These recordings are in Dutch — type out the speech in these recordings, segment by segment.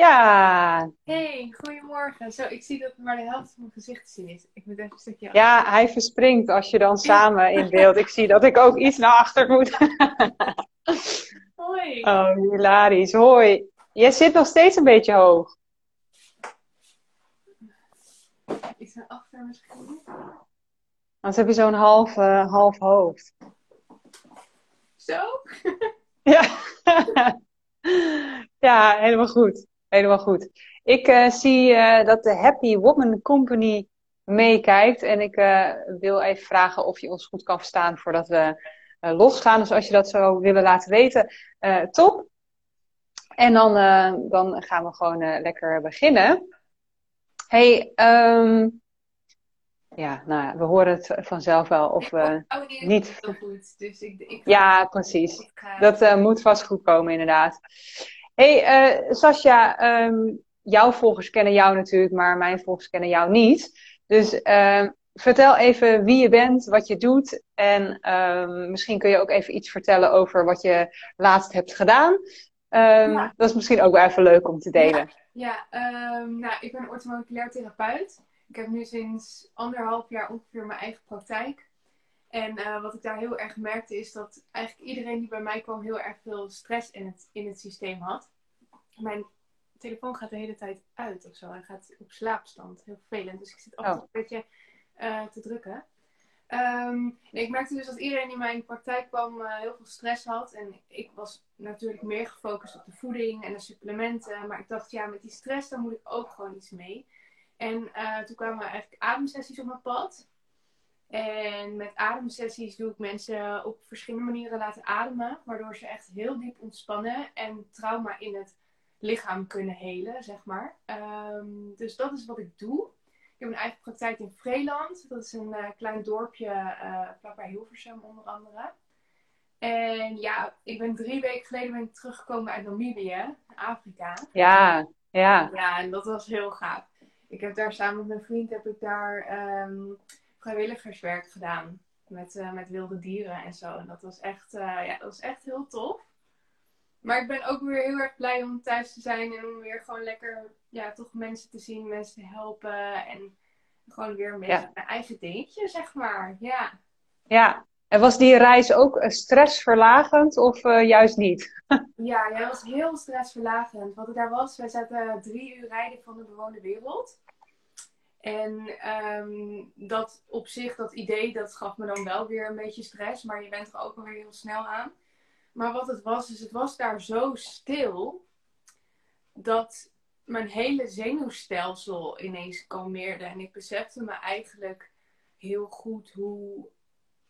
Ja. Hey, goedemorgen. Zo, ik zie dat maar de helft van mijn gezicht te zien is. Ik moet even een stukje af. Ja, hij verspringt als je dan samen in beeld. Ik zie dat ik ook iets naar achter moet. Hoi. Oh, hilarisch. Hoi. Jij zit nog steeds een beetje hoog. Iets naar achter misschien. Anders heb je zo'n half, eh, half hoofd. Zo? Ja. ja, helemaal goed. Helemaal goed. Ik eh, zie eh, dat de Happy Woman Company meekijkt. En ik eh, wil even vragen of je ons goed kan verstaan voordat we losgaan. Dus als je dat zou willen laten weten, top. En dan, dan gaan we gewoon lekker beginnen. Hey, ehm, ja, nou we horen het vanzelf wel of we Oh, nee, niet- goed. Dus ik, ik Ja, precies. Dat moet vast goed komen, inderdaad. Hey, eh Sascha, ehm, jouw volgers kennen jou natuurlijk, maar mijn volgers kennen jou niet. Dus ehm, vertel even wie je bent, wat je doet. En ehm, misschien kun je ook even iets vertellen over wat je laatst hebt gedaan. Ja. Dat is misschien ook wel even leuk om te delen. Ja, nou, ik ben orthomoleculair therapeut. Ik heb nu sinds anderhalf jaar ongeveer mijn eigen praktijk. En eh, wat ik daar heel erg merkte is dat eigenlijk iedereen die bij mij kwam heel erg veel stress in het, in het systeem had. Mijn telefoon gaat de hele tijd uit of zo. Hij gaat op slaapstand. Heel vervelend. Dus ik zit toe Oh. een beetje eh, te drukken. Ehm, nee, ik merkte dus dat iedereen die in mijn praktijk kwam eh, heel veel stress had. En ik was natuurlijk meer gefocust op de voeding en de supplementen. Maar ik dacht, ja, met die stress, daar moet ik ook gewoon iets mee. En eh, toen kwamen eigenlijk ademsessies op mijn pad. En met ademsessies doe ik mensen op verschillende manieren laten ademen. Waardoor ze echt heel diep ontspannen en trauma in het lichaam kunnen helen, zeg maar. Ehm, dus dat is wat ik doe. Ik heb een eigen praktijk in Vreeland. Dat is een eh, klein dorpje uh, vlakbij Hilversum onder andere. En ja, ik ben drie weken geleden ben ik teruggekomen uit Namibië, Afrika. Ja, ja. Ja, en dat was heel gaaf. Ik heb daar samen met mijn vriend heb ik daar ehm, vrijwilligerswerk gedaan. Met, eh, met wilde dieren en zo. En dat was echt, eh, ja, dat was echt heel tof. Maar ik ben ook weer heel erg blij om thuis te zijn en om weer gewoon lekker, ja, toch mensen te zien, mensen te helpen. En gewoon weer een beetje Ja. mijn eigen dingetje, zeg maar. Ja. Ja. En was die reis ook eh, stressverlagend of eh, juist niet? Ja, jij was heel stressverlagend. Wat er daar was, wij zaten drie uur rijden van de bewoonde wereld. En ehm, dat op zich, dat idee, dat gaf me dan wel weer een beetje stress. Maar je bent er ook alweer heel snel aan. Maar wat het was, is het was daar zo stil. Dat mijn hele zenuwstelsel ineens kalmeerde. En ik besefte me eigenlijk heel goed hoe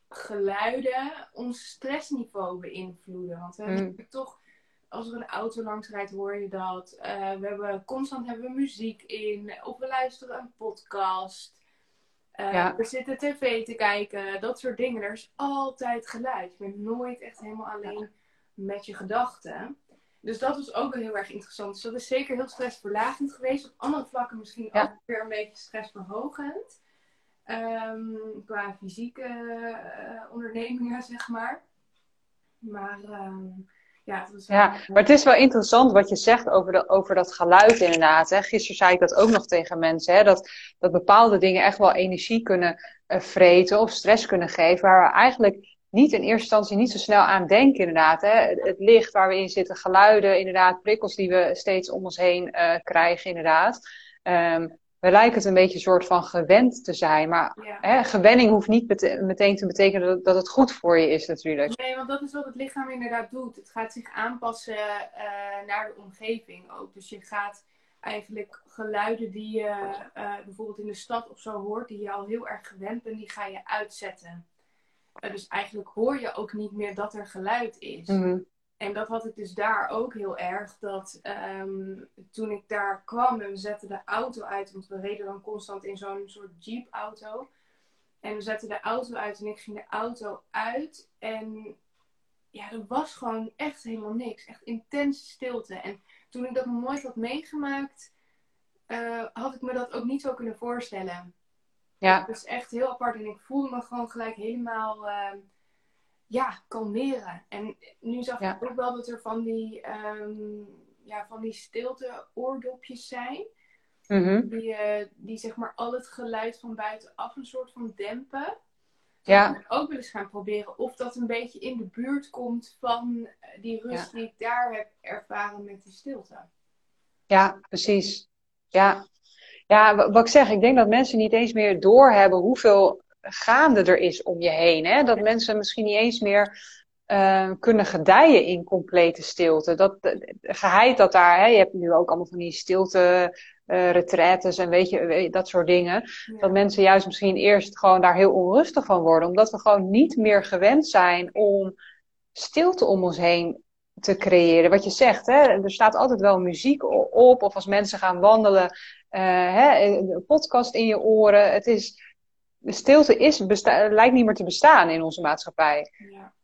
geluiden ons stressniveau beïnvloeden. Want we hebben Mm. natuurlijk toch, als er een auto langs rijdt, hoor je dat. Eh, we hebben constant hebben we muziek in, of we luisteren een podcast. Eh, Ja. We zitten tv te kijken, dat soort dingen. Er is altijd geluid. Je bent nooit echt helemaal alleen met je gedachten. Dus dat was ook wel heel erg interessant. Dus dat is zeker heel stressverlagend geweest. Op andere vlakken misschien Ja. ook weer een beetje stressverhogend. Ehm, qua fysieke eh, ondernemingen, zeg maar. Maar ehm, ja, het was wel- Ja, maar het is wel interessant wat je zegt over, de, over dat geluid inderdaad. Hè. Gisteren zei ik dat ook nog tegen mensen. Hè, dat, dat bepaalde dingen echt wel energie kunnen eh, vreten of stress kunnen geven. Waar we eigenlijk niet in eerste instantie niet zo snel aan denken inderdaad. Hè. Het, het licht waar we in zitten, geluiden inderdaad, prikkels die we steeds om ons heen eh, krijgen inderdaad. Ehm, we lijken het een beetje een soort van gewend te zijn. Maar ja. hè, gewenning hoeft niet bete- meteen te betekenen dat, dat het goed voor je is natuurlijk. Nee, want dat is wat het lichaam inderdaad doet. Het gaat zich aanpassen eh, naar de omgeving ook. Dus je gaat eigenlijk geluiden die je eh, bijvoorbeeld in de stad of zo hoort, die je al heel erg gewend bent, die ga je uitzetten. Eh, dus eigenlijk hoor je ook niet meer dat er geluid is. Mhm. En dat had ik dus daar ook heel erg. Dat ehm, toen ik daar kwam en we zetten de auto uit, want we reden dan constant in zo'n soort jeep-auto. En we zetten de auto uit en ik ging de auto uit. En ja, er was gewoon echt helemaal niks. Echt intense stilte. En toen ik dat nog nooit had meegemaakt, eh, had ik me dat ook niet zo kunnen voorstellen. Ja, Dat is echt heel apart. En ik voelde me gewoon gelijk helemaal, ehm, ja, kalmeren. En nu zag Ja. ik ook wel dat er van die, ehm, ja, van die stilte oordopjes zijn. Mhm. Die, eh, die zeg maar al het geluid van buitenaf een soort van dempen. Ja. Ik ook wel eens gaan proberen of dat een beetje in de buurt komt van eh, die rust Ja. die ik daar heb ervaren met die stilte. Ja, precies. Ja. Ja, wa- wat ik zeg, ik denk dat mensen niet eens meer doorhebben hoeveel gaande er is om je heen. Hè? Dat mensen misschien niet eens meer eh, kunnen gedijen in complete stilte. Dat, de- geheid dat daar, hè? je hebt nu ook allemaal van die stilte eh retraites en weet je, dat soort dingen. Ja. Dat mensen juist misschien eerst gewoon daar heel onrustig van worden. Omdat we gewoon niet meer gewend zijn om stilte om ons heen te creëren. Wat je zegt, hè, er staat altijd wel muziek op. Of als mensen gaan wandelen, eh, hè, een podcast in je oren. Het is, stilte is, lijkt niet meer te bestaan in onze maatschappij. Ja.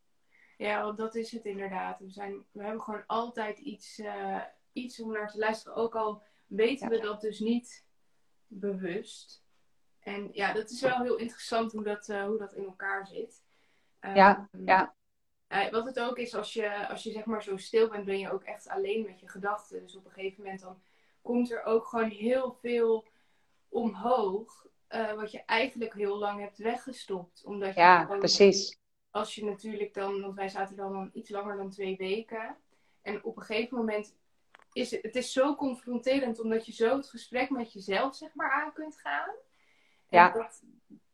ja, dat is het inderdaad. We, zijn, we hebben gewoon altijd iets, eh, iets om naar te luisteren. Ook al weten we dat dus niet bewust. En ja, dat is wel heel interessant hoe dat, eh, hoe dat in elkaar zit. Ja, ja. eh, wat het ook is, als je, als je zeg maar zo stil bent, ben je ook echt alleen met je gedachten. Dus op een gegeven moment dan komt er ook gewoon heel veel omhoog. Eh, wat je eigenlijk heel lang hebt weggestopt. Omdat je Ja, gewoon- precies. als je natuurlijk dan, want wij zaten dan, dan iets langer dan twee weken. En op een gegeven moment is het, het is zo confronterend omdat je zo het gesprek met jezelf zeg maar aan kunt gaan. En Ja. Dat,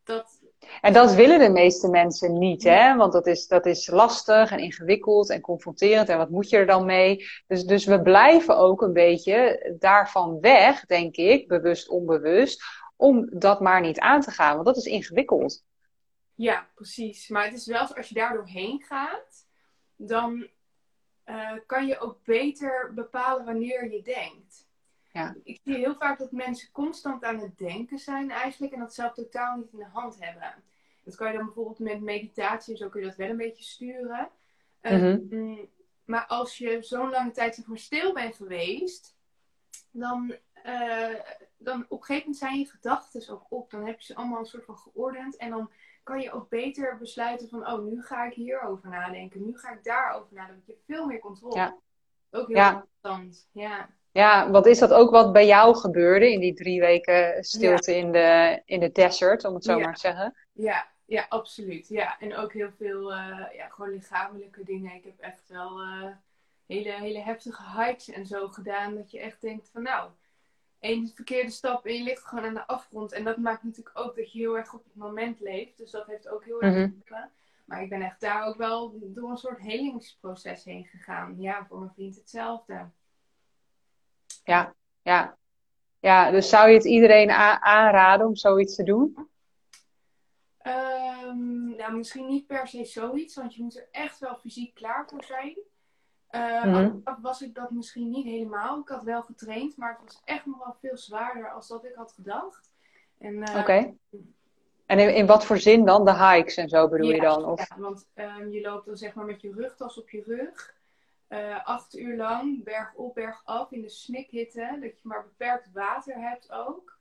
dat, En dat willen de meeste mensen niet, hè? Want dat is, dat is lastig en ingewikkeld en confronterend. En wat moet je er dan mee? Dus, dus we blijven ook een beetje daarvan weg, denk ik, bewust, onbewust, om dat maar niet aan te gaan. Want dat is ingewikkeld. ja, precies. Maar het is wel zo, als je daar doorheen gaat, dan eh, kan je ook beter bepalen wanneer je denkt. Ja. Ik zie heel vaak dat mensen constant aan het denken zijn eigenlijk en dat zelf totaal niet in de hand hebben. Dat kan je dan bijvoorbeeld met meditatie, zo kun je dat wel een beetje sturen. Eh, Mhm. mm, maar als je zo'n lange tijd zeg maar, stil bent geweest, dan, eh, dan op een gegeven moment zijn je gedachten ook op. Dan heb je ze allemaal een soort van geordend en dan kan je ook beter besluiten van, oh, nu ga ik hierover nadenken, nu ga ik daarover nadenken. Je hebt veel meer controle. Ja. Ook heel Ja. interessant. Ja. Ja, wat is dat ook wat bij jou gebeurde in die drie weken stilte in, de, in de desert, om het zo Ja. maar te zeggen? Ja, ja, absoluut. Ja, en ook heel veel eh, ja, gewoon lichamelijke dingen. Ik heb echt wel eh, hele, hele heftige hikes en zo gedaan. Dat je echt denkt van nou, één verkeerde stap en je ligt gewoon aan de afgrond. En dat maakt natuurlijk ook dat je heel erg op het moment leeft. Dus dat heeft ook heel erg Mhm. Maar ik ben echt daar ook wel door een soort helingsproces heen gegaan. Ja, voor mijn vriend hetzelfde. Ja, ja. Ja, dus zou je het iedereen aanraden om zoiets te doen? Ehm, nou, misschien niet per se zoiets, want je moet er echt wel fysiek klaar voor zijn. Eh, Mhm. was ik dat misschien niet helemaal. Ik had wel getraind, maar het was echt nog wel veel zwaarder als dat ik had gedacht. En, eh, Oké. En in, in wat voor zin dan? De hikes en zo bedoel je dan? Of... ja, want ehm, je loopt dan zeg maar met je rugtas op je rug. eh, acht uur lang, berg op, berg af, in de snikhitte. Dat je maar beperkt water hebt ook.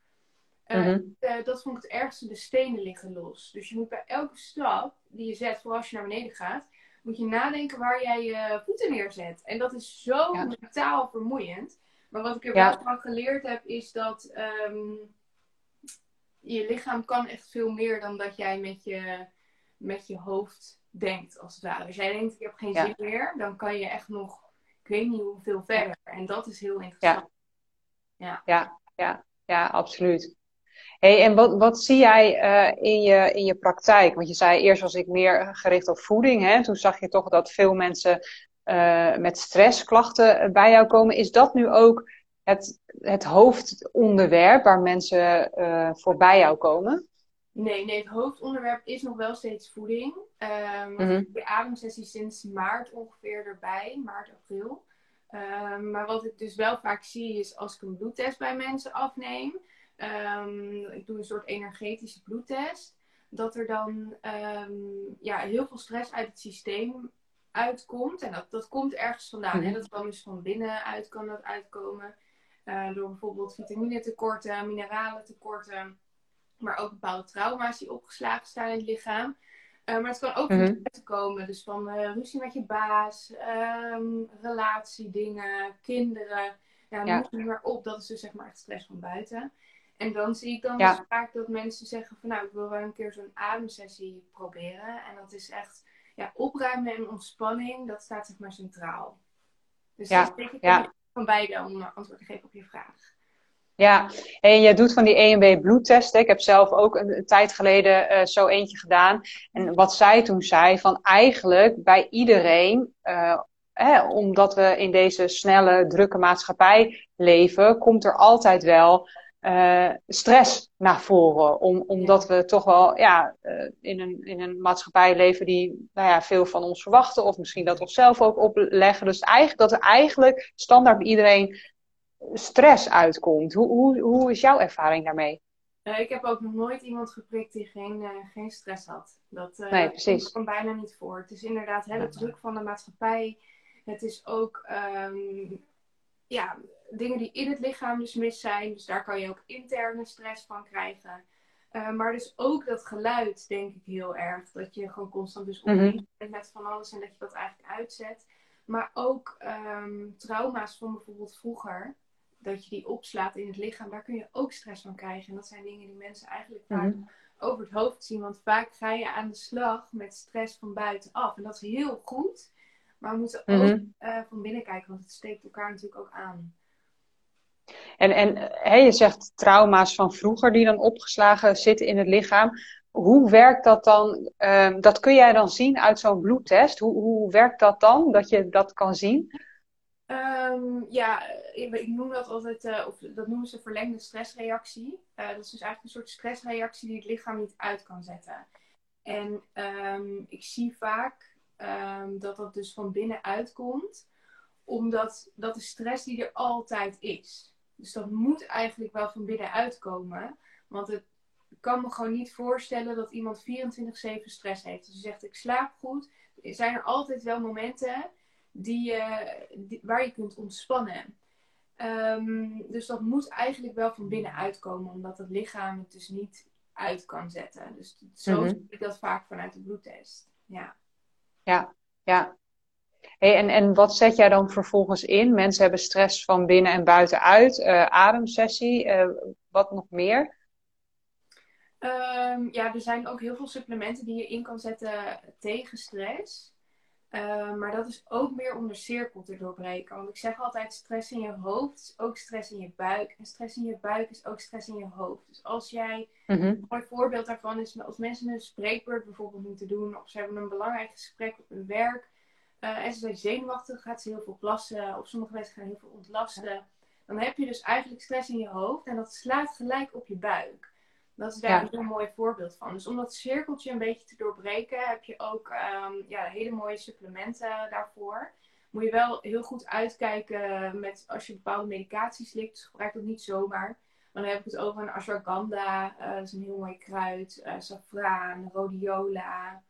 Eh, dat vond ik het ergste, de stenen liggen los. Dus je moet bij elke stap die je zet, vooral als je naar beneden gaat, moet je nadenken waar jij je voeten neerzet. En dat is zo Ja. mentaal vermoeiend. Maar wat ik er Ja. wel van geleerd heb, is dat ehm, je lichaam kan echt veel meer dan dat jij met je, met je hoofd denkt, als het ware. Als jij denkt, ik heb geen Ja. zin meer, dan kan je echt nog, ik weet niet hoeveel verder. En dat is heel interessant. Ja, ja, ja, absoluut. Hey, en wat, wat zie jij eh, in, je, in je praktijk? Want je zei eerst was ik meer gericht op voeding. Hè? Toen zag je toch dat veel mensen eh, met stressklachten bij jou komen. Is dat nu ook het, het hoofdonderwerp waar mensen eh, voor bij jou komen? Nee, nee, het hoofdonderwerp is nog wel steeds voeding. Mhm. Ik heb de ademsessie sinds maart ongeveer erbij, maart, april. Ehm, maar wat ik dus wel vaak zie is als ik een bloedtest bij mensen afneem, ehm, ik doe een soort energetische bloedtest, dat er dan ehm, ja, heel veel stress uit het systeem uitkomt. En dat, dat komt ergens vandaan. Mhm. hè. Dat kan dus van binnenuit kan dat uitkomen. Eh, door bijvoorbeeld vitamine-tekorten, mineralen tekorten maar ook bepaalde trauma's die opgeslagen staan in het lichaam. Uh, maar het kan ook mm -hmm. komen. Dus van uh, ruzie met je baas, um, relatiedingen, kinderen. Ja, ja. noem maar op. Dat is dus zeg maar echt stress van buiten. En dan zie ik dan ja. dus vaak dat mensen zeggen van nou, ik wil wel een keer zo'n ademsessie proberen. En dat is echt ja, opruimen en ontspanning, dat staat zeg maar centraal. Dus ja. dat is ja. van beide om antwoord te geven op je vraag. Ja, en je doet van die EMB bloedtesten. Ik heb zelf ook een, tijd geleden uh, zo eentje gedaan. En wat zij toen zei, van eigenlijk bij iedereen, uh, hè, omdat we in deze snelle, drukke maatschappij leven, komt er altijd wel uh, stress naar voren. Om, omdat we toch wel ja, uh, in, een, in een maatschappij leven die nou ja, veel van ons verwachten. Of misschien dat onszelf ook opleggen. Dus eigenlijk, dat er eigenlijk standaard bij iedereen stress uitkomt. Hoe, hoe, hoe is jouw ervaring daarmee? Uh, ik heb ook nog nooit iemand geprikt die geen, geen stress had. Dat nee, precies. komt bijna niet voor. Het is inderdaad hele druk van de maatschappij. Het is ook um, ja, dingen die in het lichaam dus mis zijn. Dus daar kan je ook interne stress van krijgen. Uh, maar dus ook dat geluid, denk ik heel erg. Dat je gewoon constant dus omringt mm -hmm. met van alles en dat je dat eigenlijk uitzet. Maar ook um, trauma's van bijvoorbeeld vroeger. Dat je die opslaat in het lichaam. Daar kun je ook stress van krijgen. En dat zijn dingen die mensen eigenlijk vaak mm -hmm. over het hoofd zien. Want vaak ga je aan de slag met stress van buitenaf. En dat is heel goed. Maar we moeten mm -hmm. ook uh, van binnen kijken. Want het steekt elkaar natuurlijk ook aan. En, en hè, je zegt trauma's van vroeger die dan opgeslagen zitten in het lichaam. Hoe werkt dat dan? Uh, dat kun jij dan zien uit zo'n bloedtest. Hoe, hoe werkt dat dan, dat je dat kan zien? Um, ja, ik, noem dat altijd, uh, of dat noemen ze verlengde stressreactie. Uh, dat is dus eigenlijk een soort stressreactie die het lichaam niet uit kan zetten. En um, ik zie vaak dat dat dus van binnenuit komt, omdat dat de stress die er altijd is. Dus dat moet eigenlijk wel van binnenuit komen. Want het kan me gewoon niet voorstellen dat iemand 24-7 stress heeft. Dus je zegt ik slaap goed. Zijn er altijd wel momenten die, uh, waar je kunt ontspannen. Um, dus dat moet eigenlijk wel van binnenuit komen. Omdat het lichaam het dus niet uit kan zetten. Dus zo mm zie ik dat vaak vanuit de bloedtest. Ja. Ja, ja. Hey, en, en wat zet jij dan vervolgens in? Mensen hebben stress van binnen en buitenuit. Uh, ademsessie, uh, wat nog meer? Um, ja, er zijn ook heel veel supplementen die je in kan zetten tegen stress. Uh, maar dat is ook meer om de cirkel te doorbreken. Want ik zeg altijd, stress in je hoofd is ook stress in je buik. En stress in je buik is ook stress in je hoofd. Dus als jij, -hmm. een mooi voorbeeld daarvan is, als mensen een spreekbeurt bijvoorbeeld moeten doen, of ze hebben een belangrijk gesprek op hun werk, uh, en ze zijn zenuwachtig, gaat ze heel veel plassen. Of sommige mensen gaan heel veel ontlasten. Dan heb je dus eigenlijk stress in je hoofd. En dat slaat gelijk op je buik. Dat is daar ja. een heel mooi voorbeeld van. Dus om dat cirkeltje een beetje te doorbreken, heb je ook um, ja, hele mooie supplementen daarvoor. Moet je wel heel goed uitkijken met als je bepaalde medicaties slikt. Dus gebruik dat niet zomaar. Maar dan heb ik het over een ashwagandha. Uh, dat is een heel mooi kruid. Uh, safraan, rhodiola.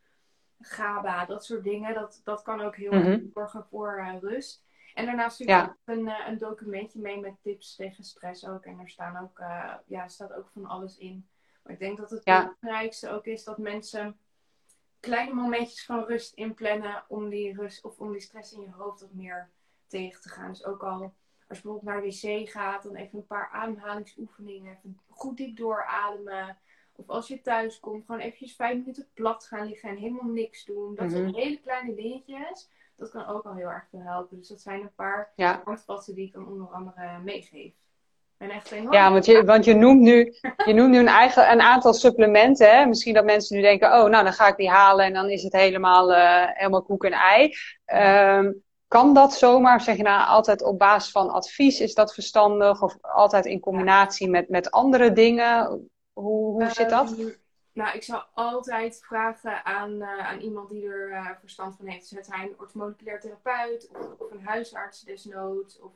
GABA, dat soort dingen. Dat, dat kan ook heel erg mm -hmm. zorgen voor uh, rust. En daarnaast stuur ik ja. een, uh, een documentje mee met tips tegen stress ook. En er staan ook, uh, ja, staat ook van alles in. Maar ik denk dat het ja. belangrijkste ook is dat mensen kleine momentjes van rust inplannen om die rust of om die stress in je hoofd wat meer tegen te gaan. Dus ook al als je bijvoorbeeld naar de wc gaat, dan even een paar ademhalingsoefeningen. Even goed diep doorademen. Of als je thuis komt, gewoon eventjes vijf minuten plat gaan liggen en helemaal niks doen. Dat zijn mhm. hele kleine dingetjes. Dat kan ook al heel erg veel helpen. Dus dat zijn een paar ja. handvatten die ik dan onder andere meegeef. Echt ja, want je, want je noemt nu, je noemt nu een, eigen, een aantal supplementen. Hè? Misschien dat mensen nu denken, oh, nou dan ga ik die halen en dan is het helemaal, uh, helemaal koek en ei. Um, kan dat zomaar, zeg je nou altijd op basis van advies, is dat verstandig? Of altijd in combinatie met, met andere dingen? Hoe, hoe zit dat? Uh, nou, ik zou altijd vragen aan, uh, aan iemand die er uh, verstand van heeft. Dus het zijn een orthomoleculair therapeut of, of, een huisarts desnoods of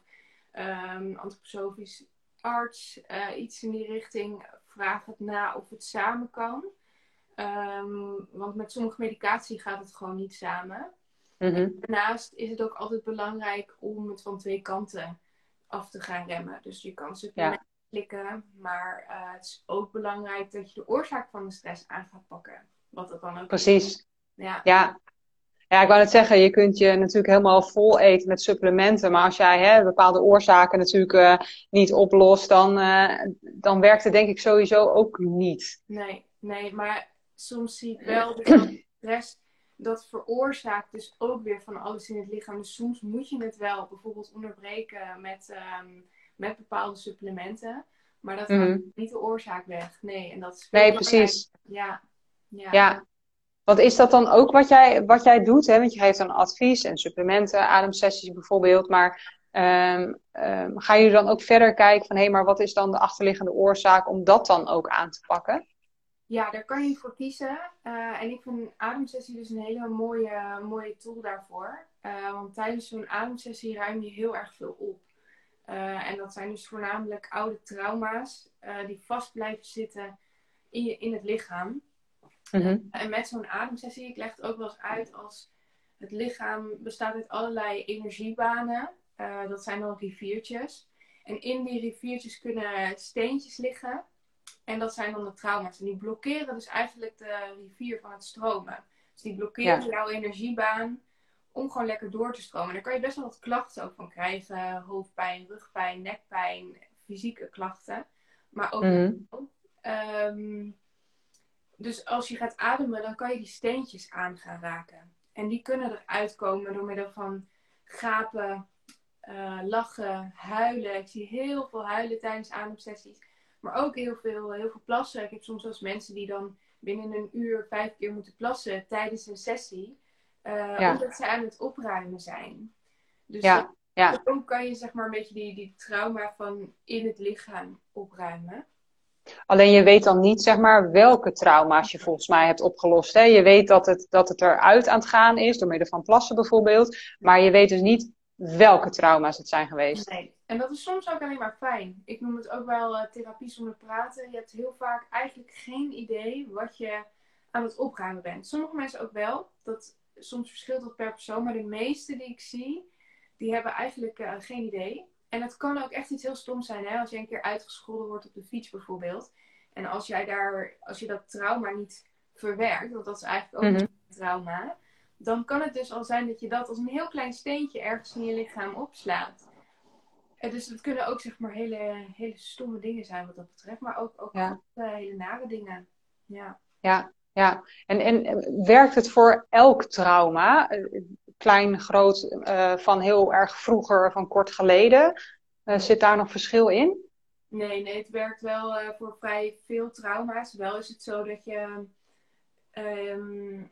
um, antroposofisch arts. Uh, iets in die richting. Vraag het na of het samen kan. Um, want met sommige medicatie gaat het gewoon niet samen. Mm -hmm. Daarnaast is het ook altijd belangrijk om het van twee kanten af te gaan remmen. Dus je kan supplementen maar uh, het is ook belangrijk dat je de oorzaak van de stress aan gaat pakken. Wat dat dan ook Precies. Ja. ja. Ja, ik wou net zeggen, je kunt je natuurlijk helemaal vol eten met supplementen. Maar als jij hè, bepaalde oorzaken natuurlijk uh, niet oplost, dan, uh, dan werkt het denk ik sowieso ook niet. Nee, nee, maar soms zie ik wel dat stress dat veroorzaakt dus ook weer van alles in het lichaam. Dus soms moet je het wel bijvoorbeeld onderbreken met, um, met bepaalde supplementen. Maar dat gaat mm. niet de oorzaak weg. Nee, en dat is Nee, precies. Ja. ja. ja. Want is dat dan ook wat jij, wat jij doet? Hè? Want je geeft dan advies en supplementen, ademsessies bijvoorbeeld. Maar um, um, gaan jullie dan ook verder kijken van hé, hey, maar wat is dan de achterliggende oorzaak om dat dan ook aan te pakken? Ja, daar kan je voor kiezen. Uh, en ik vind ademsessie dus een hele mooie, mooie tool daarvoor. Uh, want tijdens zo'n ademsessie ruim je heel erg veel op. Uh, en dat zijn dus voornamelijk oude trauma's die vast blijven zitten in, je, in het lichaam. Mm-hmm. En met zo'n ademsessie, ik leg het ook wel eens uit als het lichaam bestaat uit allerlei energiebanen. dat zijn dan riviertjes. En in die riviertjes kunnen steentjes liggen. En dat zijn dan de trauma's. En die blokkeren dus eigenlijk de rivier van het stromen. Dus die blokkeren jouw energiebaan om gewoon lekker door te stromen. En daar kan je best wel wat klachten ook van krijgen. Hoofdpijn, rugpijn, nekpijn, fysieke klachten. Maar ook... Mm. Um, dus als je gaat ademen, dan kan je die steentjes aan gaan raken. En die kunnen eruit komen door middel van gapen, uh, lachen, huilen. Ik zie heel veel huilen tijdens ademsessies. Maar ook heel veel, heel veel plassen. Ik heb soms wel eens mensen die dan binnen een uur vijf keer moeten plassen tijdens een sessie. Uh, Omdat ze aan het opruimen zijn. Dus ja. ja. dan kan je zeg maar een beetje die, die trauma van in het lichaam opruimen. Alleen je weet dan niet, zeg maar, welke trauma's je volgens mij hebt opgelost. Hè? Je weet dat het, dat het eruit aan het gaan is, door middel van plassen bijvoorbeeld. Maar je weet dus niet welke trauma's het zijn geweest. Nee, en dat is soms ook alleen maar fijn. Ik noem het ook wel uh, therapie zonder praten. Je hebt heel vaak eigenlijk geen idee wat je aan het opruimen bent. Sommige mensen ook wel. Dat, soms verschilt dat per persoon. Maar de meeste die ik zie, die hebben eigenlijk uh, geen idee. En het kan ook echt iets heel stoms zijn. Hè? Als je een keer uitgescholden wordt op de fiets bijvoorbeeld. En als jij daar, als je dat trauma niet verwerkt, want dat is eigenlijk ook mm een trauma. Dan kan het dus al zijn dat je dat als een heel klein steentje ergens in je lichaam opslaat. En dus het kunnen ook zeg maar hele, hele stomme dingen zijn wat dat betreft. Maar ook, ook ja. hele nare dingen. Ja. Ja, ja. En, en werkt het voor elk trauma? Klein, groot, uh, van heel erg vroeger, van kort geleden? Zit daar nog verschil in? Nee, nee, het werkt wel voor vrij veel trauma's. Wel is het zo dat je. Um,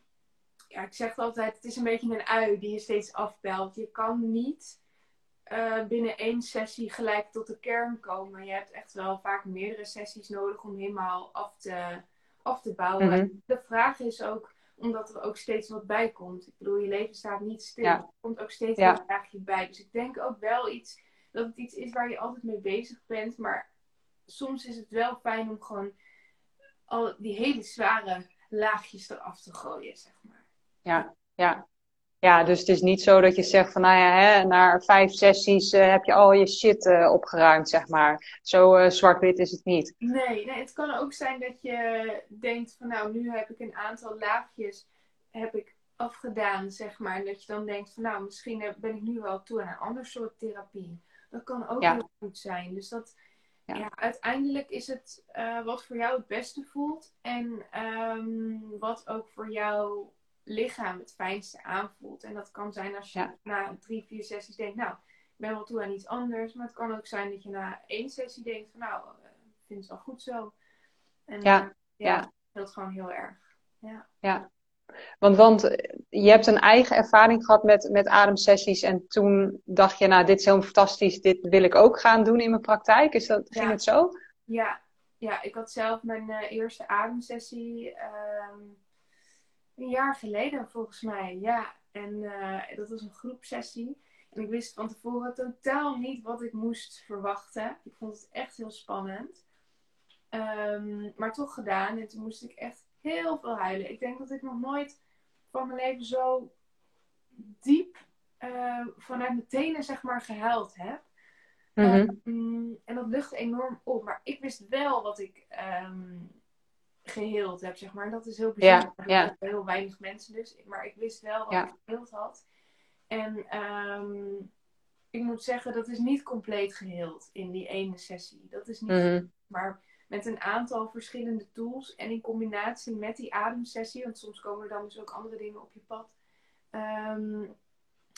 ja, ik zeg altijd, het is een beetje een ui die je steeds afbelt. Je kan niet binnen één sessie gelijk tot de kern komen. Je hebt echt wel vaak meerdere sessies nodig om helemaal af te, af te bouwen. Mhm. De vraag is ook, omdat er ook steeds wat bij komt. Ik bedoel, je leven staat niet stil. Er komt ook steeds ja. een laagje bij. Dus ik denk ook wel iets, dat het iets is waar je altijd mee bezig bent. Maar soms is het wel fijn om gewoon al die hele zware laagjes eraf te gooien, zeg maar. Ja, ja. Ja, dus het is niet zo dat je zegt van, nou ja, hè, na vijf sessies uh, heb je al je shit uh, opgeruimd, zeg maar. Zo uh, zwart-wit is het niet. Nee, nee, het kan ook zijn dat je denkt van, nou, nu heb ik een aantal laagjes heb ik afgedaan, zeg maar. En dat je dan denkt van, nou, misschien ben ik nu wel toe aan een ander soort therapie. Dat kan ook heel goed zijn. Dus dat, ja. ja uiteindelijk is het wat voor jou het beste voelt. En um, wat ook voor jou lichaam het fijnste aanvoelt. En dat kan zijn als je na drie, vier sessies denkt, nou, ik ben wel toe aan iets anders. Maar het kan ook zijn dat je na één sessie denkt van, nou, eh, ik vind het wel goed zo. En ja, uh, ja, ja. dat gewoon heel erg. Ja. ja. Want, want eh, je hebt een eigen ervaring gehad met, met ademsessies. En toen dacht je, nou, dit is heel fantastisch. Dit wil ik ook gaan doen in mijn praktijk. Is dat, ging het zo? Ja, ja, ik had zelf mijn uh, eerste ademsessie. Uh, een jaar geleden volgens mij, ja. En uh, dat was een groepsessie. En ik wist van tevoren totaal niet wat ik moest verwachten. Ik vond het echt heel spannend. Um, maar toch gedaan. En toen moest ik echt heel veel huilen. Ik denk dat ik nog nooit van mijn leven zo diep uh, vanuit mijn tenen zeg maar gehuild heb. Mm -hmm. um, en dat luchtte enorm op. Maar ik wist wel wat ik um, geheeld heb, zeg maar. Dat is heel bijzonder. Ja, ja. Heel weinig mensen dus. Maar ik wist wel wat ik geheeld had. En ehm, ik moet zeggen, dat is niet compleet geheeld in die ene sessie. Dat is niet. Mhm. Maar met een aantal verschillende tools en in combinatie met die ademsessie, want soms komen er dan dus ook andere dingen op je pad. Ehm,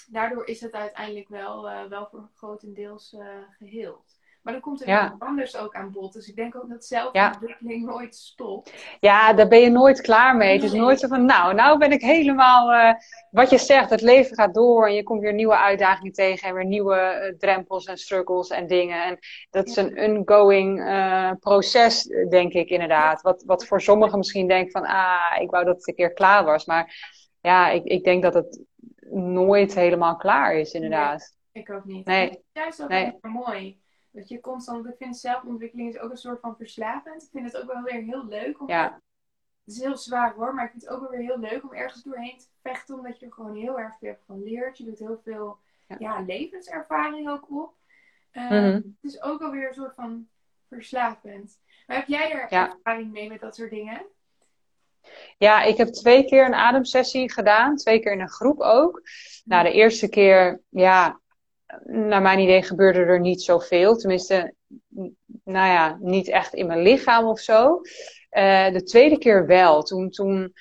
daardoor is het uiteindelijk wel, uh, wel voor grotendeels uh, geheeld. Maar dan komt er ja. anders ook aan bod. Dus ik denk ook dat zelfontwikkeling nooit stopt. Ja, daar ben je nooit klaar mee. Het is nooit zo van, nou, nou ben ik helemaal... Uh, wat je zegt, het leven gaat door en je komt weer nieuwe uitdagingen tegen en weer nieuwe uh, drempels en struggles en dingen. En dat is een ongoing uh, proces, denk ik inderdaad. Wat, wat voor sommigen misschien denkt van, ah, ik wou dat het een keer klaar was. Maar ja, ik, ik denk dat het nooit helemaal klaar is, inderdaad. Nee, ik ook niet. Nee. Juist ook nee. mooi. Dat je constant, ik vind zelfontwikkeling is ook een soort van verslavend. Ik vind het ook wel weer heel leuk. Om ja. Het is heel zwaar hoor, maar ik vind het ook wel weer heel leuk om ergens doorheen te vechten. Omdat je er gewoon heel erg veel van leert. Je doet heel veel ja. levenservaring ook op. Uh, Het is ook alweer een soort van verslavend. Maar heb jij er ervaring mee met dat soort dingen? Ja, ik heb twee keer een ademsessie gedaan. Twee keer in een groep ook. Nou, de eerste keer, ja, naar mijn idee gebeurde er niet zoveel. Tenminste, nou ja, niet echt in mijn lichaam of zo. Uh, de tweede keer wel. Toen, toen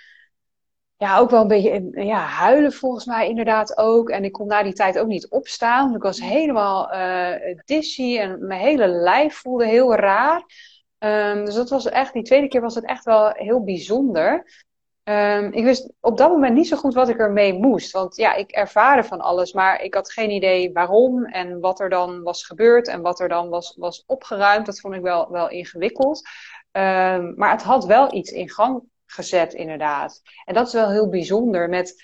ja, ook wel een beetje ja, huilen volgens mij inderdaad ook. En ik kon na die tijd ook niet opstaan. Ik was helemaal uh, dizzy en mijn hele lijf voelde heel raar. Um, dus dat was echt, die tweede keer was het echt wel heel bijzonder. Um, ik wist op dat moment niet zo goed wat ik ermee moest. Want ja, ik ervaarde van alles, maar ik had geen idee waarom en wat er dan was gebeurd en wat er dan was, was opgeruimd. Dat vond ik wel, wel ingewikkeld. Um, maar het had wel iets in gang gezet, inderdaad. En dat is wel heel bijzonder met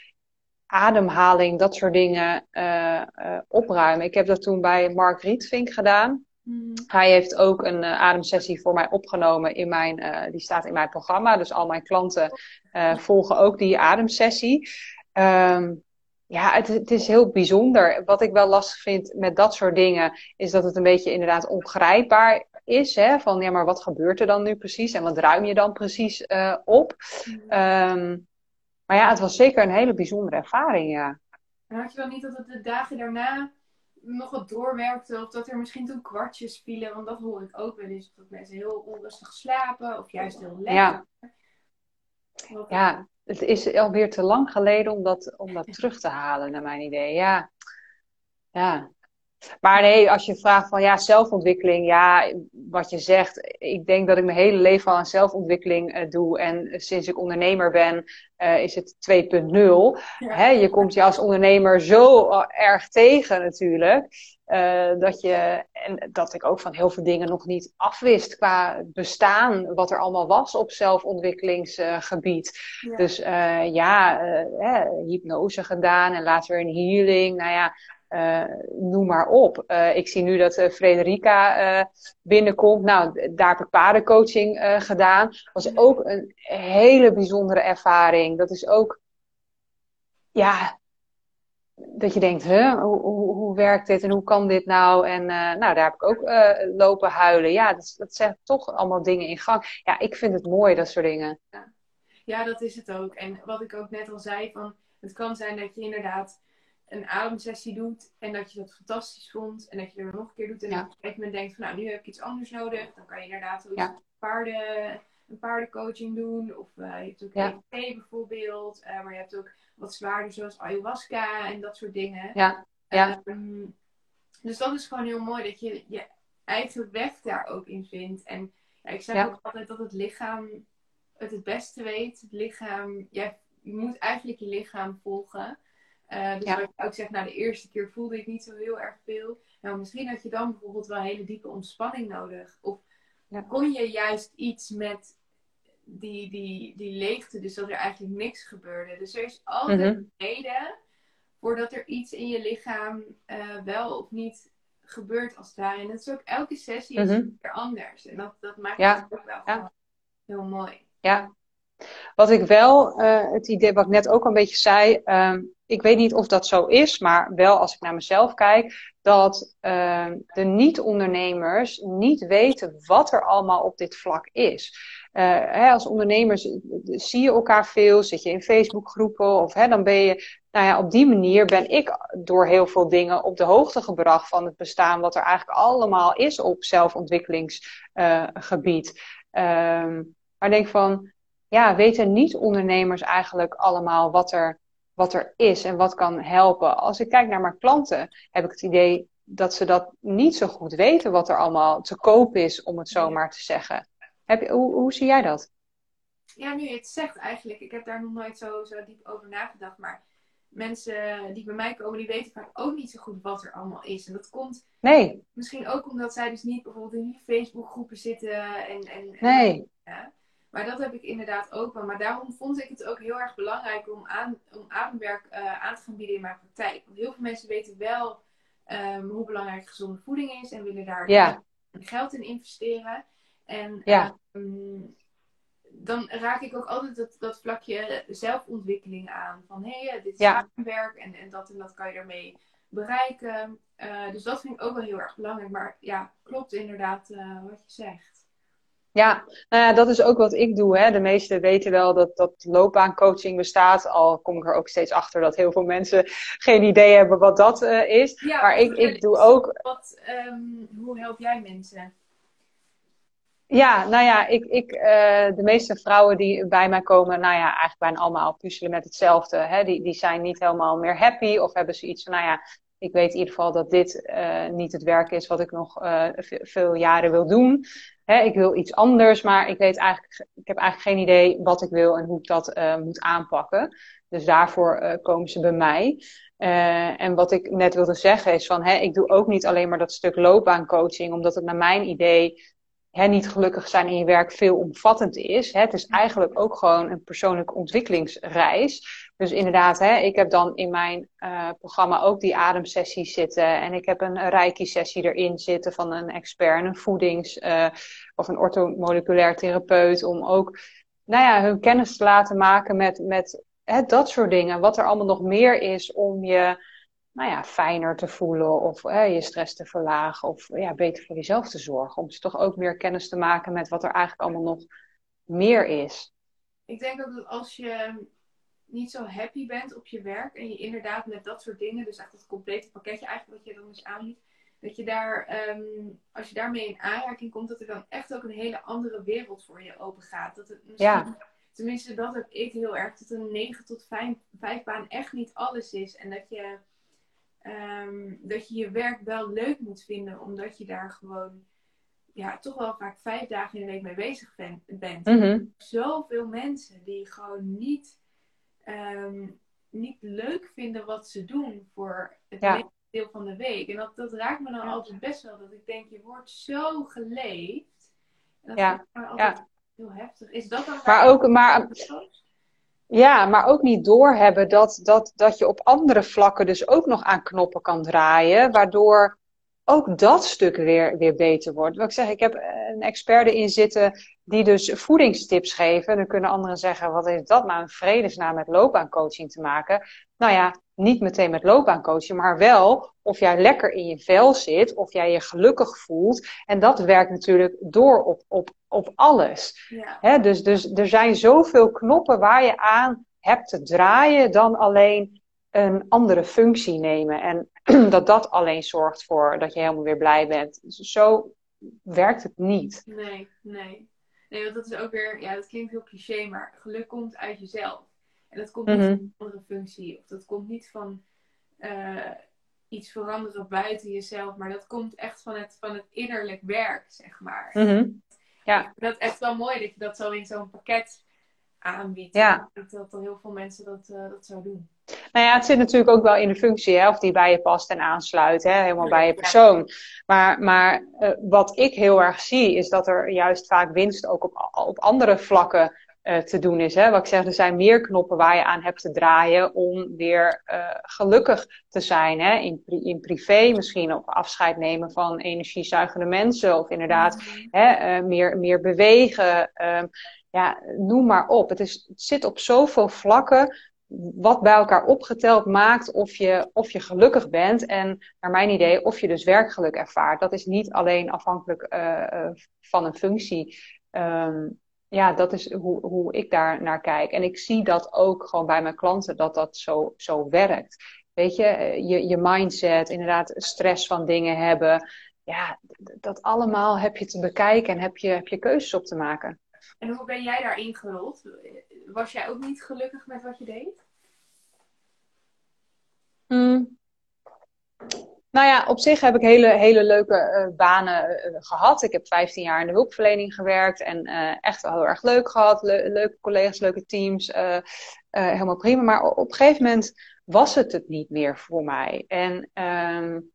ademhaling, dat soort dingen uh, uh, opruimen. Ik heb dat toen bij Mark Rietvink gedaan. Mm. Hij heeft ook een uh, ademsessie voor mij opgenomen in mijn, uh, die staat in mijn programma. Dus al mijn klanten uh, volgen ook die ademsessie. Um, ja, het, het, is heel bijzonder. Wat ik wel lastig vind met dat soort dingen, is dat het een beetje inderdaad ongrijpbaar is. Hè? Van ja, maar wat gebeurt er dan nu precies en wat ruim je dan precies op? Um, maar ja, het was zeker een hele bijzondere ervaring, ja. En had je wel niet dat het de dagen daarna nog wat doorwerkte. Of dat er misschien toen kwartjes vielen. Want dat hoor ik ook wel eens. Dat mensen heel onrustig slapen. Of juist heel lekker. Ja, ja het is alweer te lang geleden om dat, om dat terug te halen, naar mijn idee. Ja. Ja. Maar nee, als je vraagt van ja, zelfontwikkeling, ja, wat je zegt, ik denk dat ik mijn hele leven al aan zelfontwikkeling uh, doe. En sinds ik ondernemer ben, uh, is het 2.0. Ja. je komt je als ondernemer zo erg tegen natuurlijk. Uh, dat, je, en dat ik ook van heel veel dingen nog niet afwist qua bestaan, wat er allemaal was op zelfontwikkelingsgebied. Ja. Dus ja, hypnose gedaan en later een healing. Nou ja, uh, noem maar op. Uh, ik zie nu dat uh, Frederica binnenkomt. Nou, daar heb ik paardencoaching gedaan. Was ook een hele bijzondere ervaring. Dat is ook, ja, dat je denkt, huh, hoe, hoe, hoe, werkt dit en hoe kan dit nou? En nou, daar heb ik ook lopen huilen. Ja, dat, dat zet toch allemaal dingen in gang. Ja, ik vind het mooi, dat soort dingen. Ja, dat is het ook. En wat ik ook net al zei, van, het kan zijn dat je inderdaad een ademsessie doet en dat je dat fantastisch vond en dat je er nog een keer doet en ja. op een gegeven moment denkt van nou nu heb ik iets anders nodig, dan kan je inderdaad ook ja. paarden, een paardencoaching doen of uh, je hebt ook ja. EFT bijvoorbeeld, uh, maar je hebt ook wat zwaarder zoals ayahuasca en dat soort dingen. Ja. Ja. Um, dus dat is gewoon heel mooi dat je je eigen weg daar ook in vindt. En ja, ik zeg ook altijd dat het lichaam het het beste weet. Het lichaam, jij, je moet eigenlijk je lichaam volgen. Uh, dus ja. wat ik ook zeg, nou de eerste keer voelde ik niet zo heel erg veel. Nou, misschien had je dan bijvoorbeeld wel hele diepe ontspanning nodig. Of ja. kon je juist iets met die, die, die leegte, dus dat er eigenlijk niks gebeurde. Dus er is altijd mm een reden voordat er iets in je lichaam uh, wel of niet gebeurt als het ware. En dat is ook elke sessie is mm weer anders. En dat, dat maakt ja. het ook wel ja. heel mooi. Ja. Wat ik wel, uh, het idee wat ik net ook een beetje zei, um, ik weet niet of dat zo is, maar wel als ik naar mezelf kijk, dat uh, de niet-ondernemers niet weten wat er allemaal op dit vlak is. Uh, hè, als ondernemers zie je elkaar veel, zit je in Facebookgroepen of hè, dan ben je, nou ja, op die manier ben ik door heel veel dingen op de hoogte gebracht van het bestaan wat er eigenlijk allemaal is op zelfontwikkelingsgebied. Uh, maar denk van, ja, weten niet-ondernemers eigenlijk allemaal wat er wat er is en wat kan helpen. Als ik kijk naar mijn klanten, heb ik het idee dat ze dat niet zo goed weten wat er allemaal te koop is, om het zo maar te zeggen. Heb je, hoe, hoe zie jij dat? Ja, nu je het zegt eigenlijk, ik heb daar nog nooit zo, zo diep over nagedacht, maar mensen die bij mij komen, die weten vaak ook niet zo goed wat er allemaal is. En dat komt nee. misschien ook omdat zij dus niet bijvoorbeeld in die Facebookgroepen zitten en, en, nee. ja. Maar dat heb ik inderdaad ook wel. Maar daarom vond ik het ook heel erg belangrijk om, aan, om ademwerk uh, aan te gaan bieden in mijn praktijk. Want heel veel mensen weten wel um, hoe belangrijk gezonde voeding is en willen daar ja. geld in investeren. En um, dan raak ik ook altijd dat, dat vlakje zelfontwikkeling aan. Van hé, hey, dit is ja. ademwerk en, en dat en dat kan je ermee bereiken. Uh, dus dat vind ik ook wel heel erg belangrijk. Maar ja, klopt inderdaad uh, wat je zegt. Ja, nou ja, dat is ook wat ik doe. Hè. De meesten weten wel dat, dat loopbaancoaching bestaat. Al kom ik er ook steeds achter dat heel veel mensen geen idee hebben wat dat uh, is. Ja, maar ik, ik doe ook. Wat, um, hoe help jij mensen? Ja, nou ja, ik, ik, uh, de meeste vrouwen die bij mij komen, nou ja, eigenlijk bijna allemaal puzzelen met hetzelfde. Hè. Die, die zijn niet helemaal meer happy of hebben ze iets van, nou ja, ik weet in ieder geval dat dit uh, niet het werk is wat ik nog uh, veel jaren wil doen. Hè, ik wil iets anders, maar ik weet eigenlijk, ik heb eigenlijk geen idee wat ik wil en hoe ik dat uh, moet aanpakken. Dus daarvoor komen ze bij mij. en wat ik net wilde zeggen is van, hè, ik doe ook niet alleen maar dat stuk loopbaancoaching, omdat het naar mijn idee hè, niet gelukkig zijn in je werk veel omvattend is. Hè. Het is eigenlijk ook gewoon een persoonlijke ontwikkelingsreis. Dus inderdaad, hè, ik heb dan in mijn uh, programma ook die ademsessies zitten. En ik heb een reiki-sessie erin zitten van een expert, een voedings- uh, of een orthomoleculair therapeut. Om ook nou ja, hun kennis te laten maken met, met hè, dat soort dingen. Wat er allemaal nog meer is om je nou ja, fijner te voelen of eh, je stress te verlagen of ja, beter voor jezelf te zorgen. Om ze toch ook meer kennis te maken met wat er eigenlijk allemaal nog meer is. Ik denk dat als je niet zo happy bent op je werk en je inderdaad met dat soort dingen, dus echt het complete pakketje eigenlijk wat je dan eens aanbiedt, dat je daar, um, als je daarmee in aanraking komt, dat er dan echt ook een hele andere wereld voor je open gaat. Dat het misschien, ja. tenminste dat heb ik heel erg, dat een 9 tot 5, 5 baan echt niet alles is en dat je Um, dat je je werk wel leuk moet vinden, omdat je daar gewoon ja, toch wel vaak vijf dagen in de week mee bezig ben, bent. Mm -hmm. Zoveel mensen die gewoon niet, um, niet leuk vinden wat ze doen voor het ja. deel van de week. En dat, dat raakt me dan ja. altijd best wel, dat ik denk, je wordt zo geleefd. En dat ja. altijd heel heftig. Is dat dan maar ook, maar, ja, maar ook niet doorhebben dat, dat, dat je op andere vlakken dus ook nog aan knoppen kan draaien, waardoor ook dat stuk weer, weer beter wordt. Wat ik zeg, ik heb een expert erin zitten die dus voedingstips geven. Dan kunnen anderen zeggen, wat heeft dat nou in vredesnaam met loopbaancoaching te maken? Nou ja, niet meteen met loopbaancoaching, maar wel of jij lekker in je vel zit, of jij je gelukkig voelt. En dat werkt natuurlijk door op, op, op alles. Ja. He, dus, dus er zijn zoveel knoppen waar je aan hebt te draaien dan alleen een andere functie nemen. En dat dat alleen zorgt voor dat je helemaal weer blij bent. Dus zo werkt het niet. Nee, nee. Nee, want dat is ook weer, ja, dat klinkt heel cliché, maar geluk komt uit jezelf. En dat komt niet Mhm. van een andere functie. Of dat komt niet van eh, iets veranderen buiten jezelf. Maar dat komt echt van het, van het innerlijk werk, zeg maar. Mhm. Ja. Ik vind dat echt wel mooi dat je dat zo in zo'n pakket aanbiedt. Ja. Ik denk dat er heel veel mensen dat, eh, dat zo doen. Nou ja, het zit natuurlijk ook wel in de functie, hè, of die bij je past en aansluit, hè, helemaal bij je persoon. Maar, maar uh, wat ik heel erg zie, is dat er juist vaak winst ook op, op andere vlakken uh, te doen is. Hè. Wat ik zeg, er zijn meer knoppen waar je aan hebt te draaien om weer uh, gelukkig te zijn. Hè. In, in privé misschien ook afscheid nemen van energiezuigende mensen, of inderdaad Mhm. hè, meer, meer bewegen. Um, ja, noem maar op. Het, is, zit op zoveel vlakken wat bij elkaar opgeteld maakt of je, of je gelukkig bent. En naar mijn idee, of je dus werkgeluk ervaart. Dat is niet alleen afhankelijk uh, van een functie. Um, ja, dat is hoe, hoe ik daar naar kijk. En ik zie dat ook gewoon bij mijn klanten, dat dat zo, zo werkt. Weet je, je, je mindset, inderdaad, stress van dingen hebben. Ja, dat allemaal heb je te bekijken en heb je, heb je keuzes op te maken. En hoe ben jij daarin gerold? Was jij ook niet gelukkig met wat je deed? Hmm. Nou ja, op zich heb ik hele, hele leuke uh, banen uh, gehad. Ik heb 15 jaar in de hulpverlening gewerkt en uh, echt wel heel erg leuk gehad. Le leuke collega's, leuke teams. helemaal prima. Maar op een gegeven moment was het het niet meer voor mij. En um,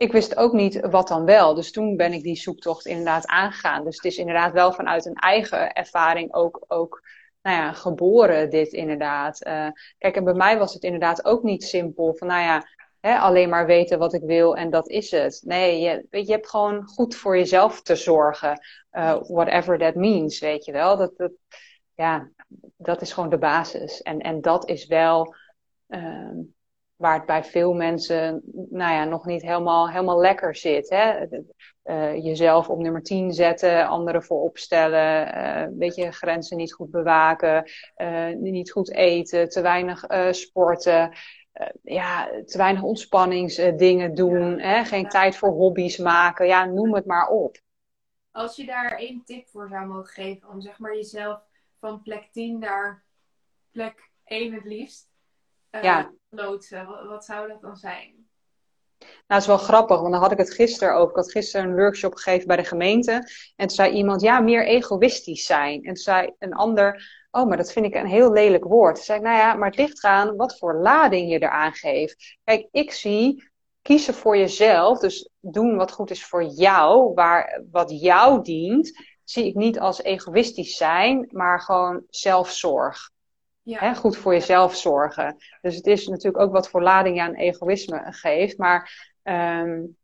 ik wist ook niet wat dan wel. Dus toen ben ik die zoektocht inderdaad aangegaan. Dus het is inderdaad wel vanuit een eigen ervaring ook, ook nou ja, geboren, dit inderdaad. Uh, kijk, en bij mij was het inderdaad ook niet simpel van, nou ja, hè, alleen maar weten wat ik wil en dat is het. Nee, je, weet, je hebt gewoon goed voor jezelf te zorgen. Uh, whatever that means, weet je wel. Dat, dat, ja, dat is gewoon de basis. En, en dat is wel. Uh, waar het bij veel mensen nou ja, nog niet helemaal, helemaal lekker zit. Hè? Uh, jezelf op nummer 10 zetten, anderen voorop stellen, uh, een beetje grenzen niet goed bewaken, uh, niet goed eten, te weinig sporten. ja, te weinig ontspanningsdingen doen, ja. hè? geen ja. tijd voor hobby's maken, ja, noem het maar op. Als je daar één tip voor zou mogen geven om zeg maar jezelf van plek 10 naar plek 1 het liefst ja. loodsen? Wat, wat, zou dat dan zijn? Nou, het is wel grappig, want dan had ik het gisteren ook. Ik had gisteren een workshop gegeven bij de gemeente. En toen zei iemand, ja, meer egoïstisch zijn. En toen zei een ander, oh, maar dat vind ik een heel lelijk woord. Toen zei ik, nou ja, maar dichtgaan wat voor lading je eraan geeft. Kijk, ik zie kiezen voor jezelf, dus doen wat goed is voor jou, waar, wat jou dient, zie ik niet als egoïstisch zijn, maar gewoon zelfzorg. Ja. Goed voor jezelf zorgen. Dus het is natuurlijk ook wat voor lading je aan egoïsme geeft. Maar um,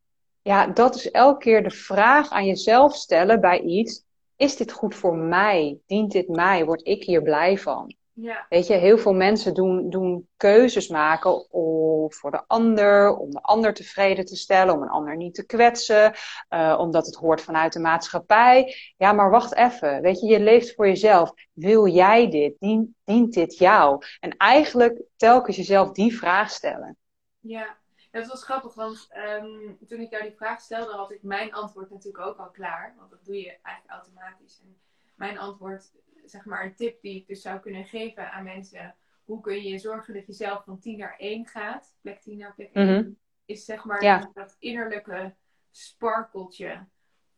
ja, dat is elke keer de vraag aan jezelf stellen bij iets. Is dit goed voor mij? Dient dit mij? Word ik hier blij van? Ja. Weet je, heel veel mensen doen, doen keuzes maken of voor de ander, om de ander tevreden te stellen, om een ander niet te kwetsen, uh, omdat het hoort vanuit de maatschappij. Ja, maar wacht even. Weet je, je leeft voor jezelf. Wil jij dit? Dient, dient dit jou? En eigenlijk telkens jezelf die vraag stellen. Ja, dat was grappig, want um, toen ik jou die vraag stelde, had ik mijn antwoord natuurlijk ook al klaar. Want dat doe je eigenlijk automatisch. En mijn antwoord zeg maar een tip die ik dus zou kunnen geven aan mensen. Hoe kun je zorgen dat je zelf van 10 naar 1 gaat, plek 10 naar plek 1, mm-hmm. is zeg maar ja. dat innerlijke sparkeltje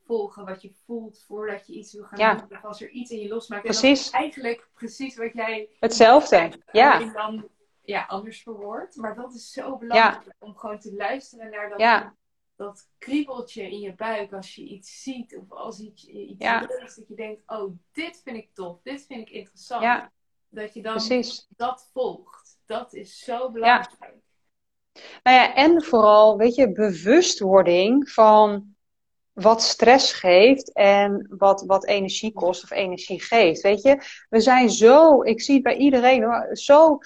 volgen wat je voelt voordat je iets wil gaan ja. doen. Als er iets in je losmaakt. Precies. En eigenlijk precies wat jij... Hetzelfde, ja. En dan ja, anders verwoord. Maar dat is zo belangrijk om gewoon te luisteren naar dat ja dat kriebeltje in je buik als je iets ziet of als iets, iets ja. leest, dat je denkt, oh, dit vind ik tof, dit vind ik interessant. Ja. Dat je dan Precies. dat volgt. Dat is zo belangrijk. Ja. Nou ja, en vooral, weet je, bewustwording van wat stress geeft en wat, wat energie kost of energie geeft. Weet je, we zijn zo, ik zie het bij iedereen, zo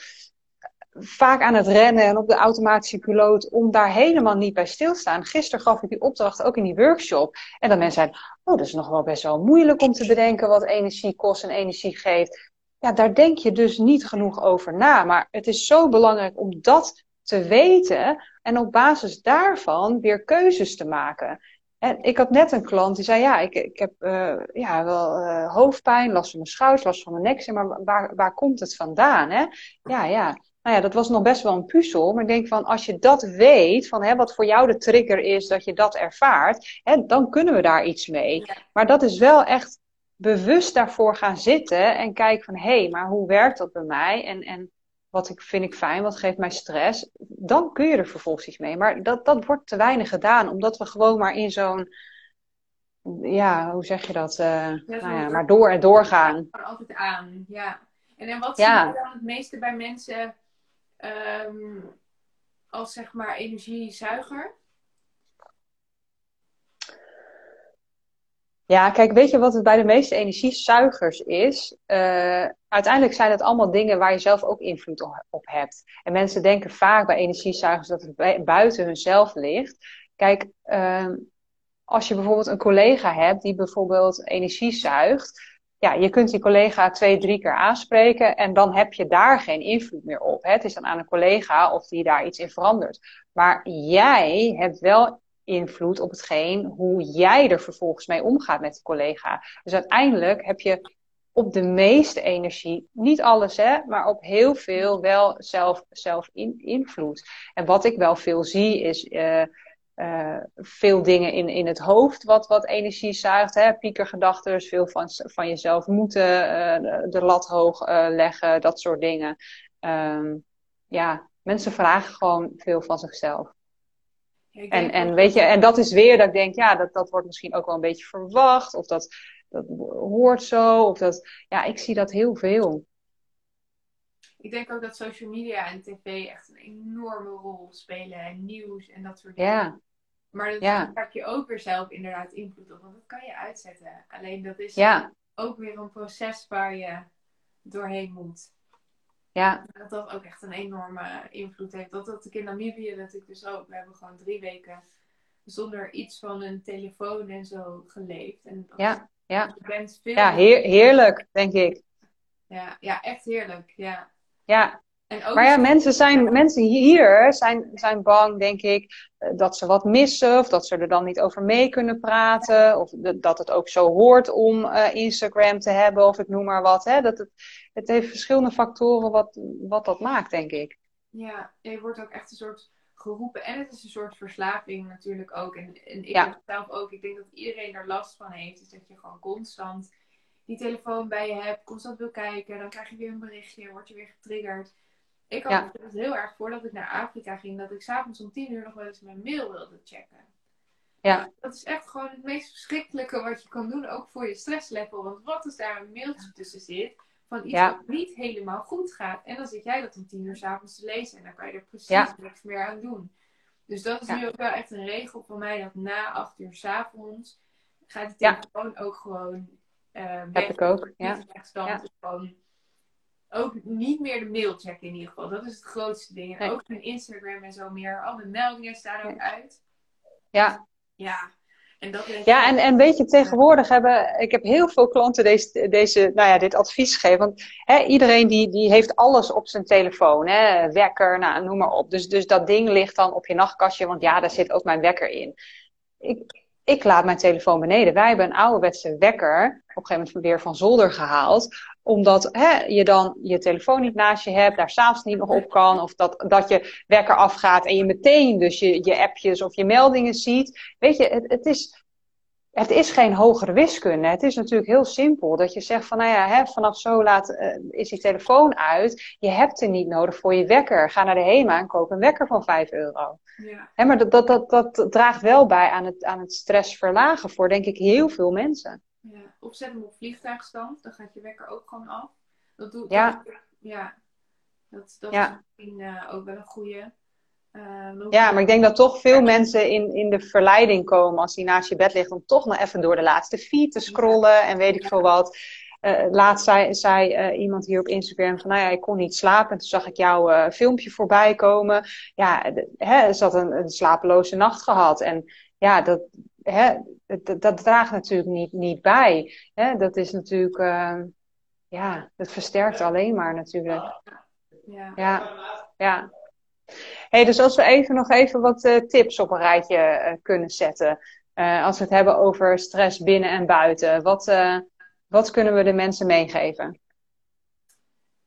vaak aan het rennen en op de automatische piloot om daar helemaal niet bij stilstaan. Gisteren gaf ik die opdracht ook in die workshop. En dan mensen zeiden, oh, dat is nog wel best wel moeilijk om te bedenken wat energie kost en energie geeft. Ja, daar denk je dus niet genoeg over na. Maar het is zo belangrijk om dat te weten en op basis daarvan weer keuzes te maken. En ik had net een klant die zei: Ja, ik, ik heb uh, ja, wel uh, hoofdpijn, last van mijn schouders, last van mijn nek. Maar waar, waar komt het vandaan? Hè? Ja, ja nou ja, dat was nog best wel een puzzel. Maar ik denk van, als je dat weet, van hè, wat voor jou de trigger is, dat je dat ervaart, hè, dan kunnen we daar iets mee. Maar dat is wel echt bewust daarvoor gaan zitten en kijken van, hé, hey, maar hoe werkt dat bij mij? En, en wat ik, vind ik fijn, wat geeft mij stress? Dan kun je er vervolgens iets mee. Maar dat, dat wordt te weinig gedaan, omdat we gewoon maar in zo'n, ja, hoe zeg je dat? Uh, ja, nou ja, maar door en doorgaan. Altijd aan, ja. En, en wat zie je dan het meeste bij mensen um, als zeg maar energiezuiger? Ja, kijk, weet je wat het bij de meeste energiezuigers is? Uh, uiteindelijk zijn het allemaal dingen waar je zelf ook invloed op hebt. En mensen denken vaak bij energiezuigers dat het buiten hunzelf ligt. Kijk, uh, als je bijvoorbeeld een collega hebt die bijvoorbeeld energie zuigt. Ja, je kunt die collega twee, drie keer aanspreken en dan heb je daar geen invloed meer op. Het is dan aan een collega of die daar iets in verandert. Maar jij hebt wel invloed op hetgeen hoe jij er vervolgens mee omgaat met de collega. Dus uiteindelijk heb je op de meeste energie, niet alles hè, maar op heel veel wel zelf, zelf in, invloed. En wat ik wel veel zie is uh, uh, veel dingen in, in het hoofd wat, wat energie zuigt. Hè? Piekergedachten, veel van, van jezelf moeten, uh, de lat hoog leggen, dat soort dingen. Um, ja, mensen vragen gewoon veel van zichzelf en, en, weet je, en dat is weer dat ik denk, ja, dat, dat wordt misschien ook wel een beetje verwacht. Of dat, dat hoort zo. Of dat, ja, ik zie dat heel veel. Ik denk ook dat social media en tv echt een enorme rol spelen. En nieuws en dat soort dingen. Ja. Maar dat ja. heb je ook weer zelf inderdaad invloed op. Want dat kan je uitzetten. Alleen dat is ja. ook weer een proces waar je doorheen moet. Ja. Dat dat ook echt een enorme invloed heeft. Dat had ik in Namibië natuurlijk dus ook. We hebben gewoon drie weken zonder iets van een telefoon en zo geleefd. En ja, ja. Veel ja heer, heerlijk, denk ik. Ja, ja, echt heerlijk. Ja. Ja, maar ja, mensen, zijn, mensen hier zijn, zijn bang, denk ik, eh, dat ze wat missen. Of dat ze er dan niet over mee kunnen praten. Of dat het ook zo hoort om uh, Instagram te hebben, of ik noem maar wat. Hè? Dat het, het heeft verschillende factoren wat, wat dat maakt, denk ik. Ja, je wordt ook echt een soort geroepen. En het is een soort verslaving natuurlijk ook. En, en ik ja. zelf ook. Ik denk dat iedereen er last van heeft. Is dat je gewoon constant die telefoon bij je hebt. Constant wil kijken. Dan krijg je weer een berichtje. Word je weer getriggerd. Ik had het heel erg voordat ik naar Afrika ging, dat ik s'avonds om tien uur nog wel eens mijn mail wilde checken. Ja. Dat is echt gewoon het meest verschrikkelijke wat je kan doen, ook voor je stresslevel. Want wat als daar een mailtje tussen zit van iets wat niet helemaal goed gaat. En dan zit jij dat om tien uur s'avonds te lezen en dan kan je er precies niks meer aan doen. Dus dat is nu ook wel echt een regel van mij, dat na acht uur s'avonds gaat de telefoon ook gewoon uh, weg. Heb ik ook, ja. gewoon ook niet meer de mail checken in ieder geval. Dat is het grootste ding. En ook mijn Instagram en zo meer. Alle meldingen staan ook uit. Ja. Ja. En dat ja, en, en weet je, tegenwoordig hebben, ik heb heel veel klanten deze, deze, nou ja, dit advies gegeven. Want hè, iedereen die, die heeft alles op zijn telefoon, hè, wekker, nou, noem maar op. Dus, dus dat ding ligt dan op je nachtkastje, want ja, daar zit ook mijn wekker in. Ik, ik laat mijn telefoon beneden. Wij hebben een ouderwetse wekker, op een gegeven moment weer van zolder gehaald omdat hè, je dan je telefoon niet naast je hebt, daar s'avonds niet nog op kan. Of dat, dat je wekker afgaat en je meteen dus je, je appjes of je meldingen ziet. Weet je, het, het, is, het is geen hogere wiskunde. Het is natuurlijk heel simpel. Dat je zegt van nou ja, hè, vanaf zo laat uh, is die telefoon uit. Je hebt er niet nodig voor je wekker. Ga naar de HEMA en koop een wekker van 5 euro. Ja. Hè, maar dat, dat, dat, dat draagt wel bij aan het, aan het stress verlagen voor denk ik heel veel mensen. Ja. Of zet hem op vliegtuigstand, dan gaat je wekker ook gewoon af. Dat doet ja. ja. Dat, dat is misschien uh, ook wel een goede. Uh, ja, maar ik denk dat toch veel mensen in, in de verleiding komen als die naast je bed ligt om toch nog even door de laatste feed te scrollen en weet ik veel wat. Uh, laatst zei, zei uh, iemand hier op Instagram van, nou ja, ik kon niet slapen. En toen zag ik jouw filmpje voorbij komen. Ja, hè, ze had een, een slapeloze nacht gehad. En ja, dat, hè, dat, dat draagt natuurlijk niet, niet bij. Hè? Dat is natuurlijk, uh, ja, dat versterkt alleen maar natuurlijk. Ja. Ja. ja. Hey, dus als we even nog even wat uh, tips op een rijtje uh, kunnen zetten. als we het hebben over stress binnen en buiten. Wat, wat kunnen we de mensen meegeven?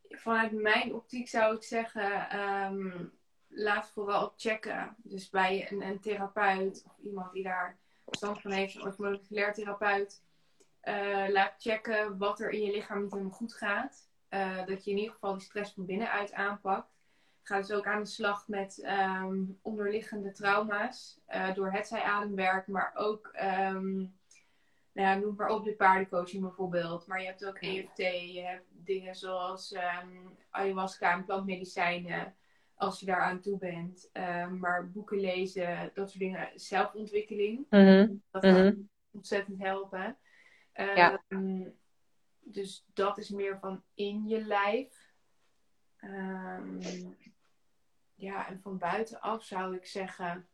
Vanuit mijn optiek zou ik zeggen, um, laat vooral checken. Dus bij een, therapeut of iemand die daar verstand van heeft, een orthomoleculair therapeut, uh, laat checken wat er in je lichaam niet goed gaat. Uh, dat je in ieder geval die stress van binnenuit aanpakt. Ga dus ook aan de slag met um, onderliggende trauma's. Uh, door het ademwerk, maar ook, um, nou ja, noem maar op de paardencoaching bijvoorbeeld. Maar je hebt ook EFT, je hebt dingen zoals um, ayahuasca en plantmedicijnen als je daar aan toe bent. Ehm, maar boeken lezen, dat soort dingen, zelfontwikkeling. Mhm. Dat kan mhm. ontzettend helpen. Ja. Ehm, dus dat is meer van in je lijf. Ehm, ja, en van buitenaf zou ik zeggen.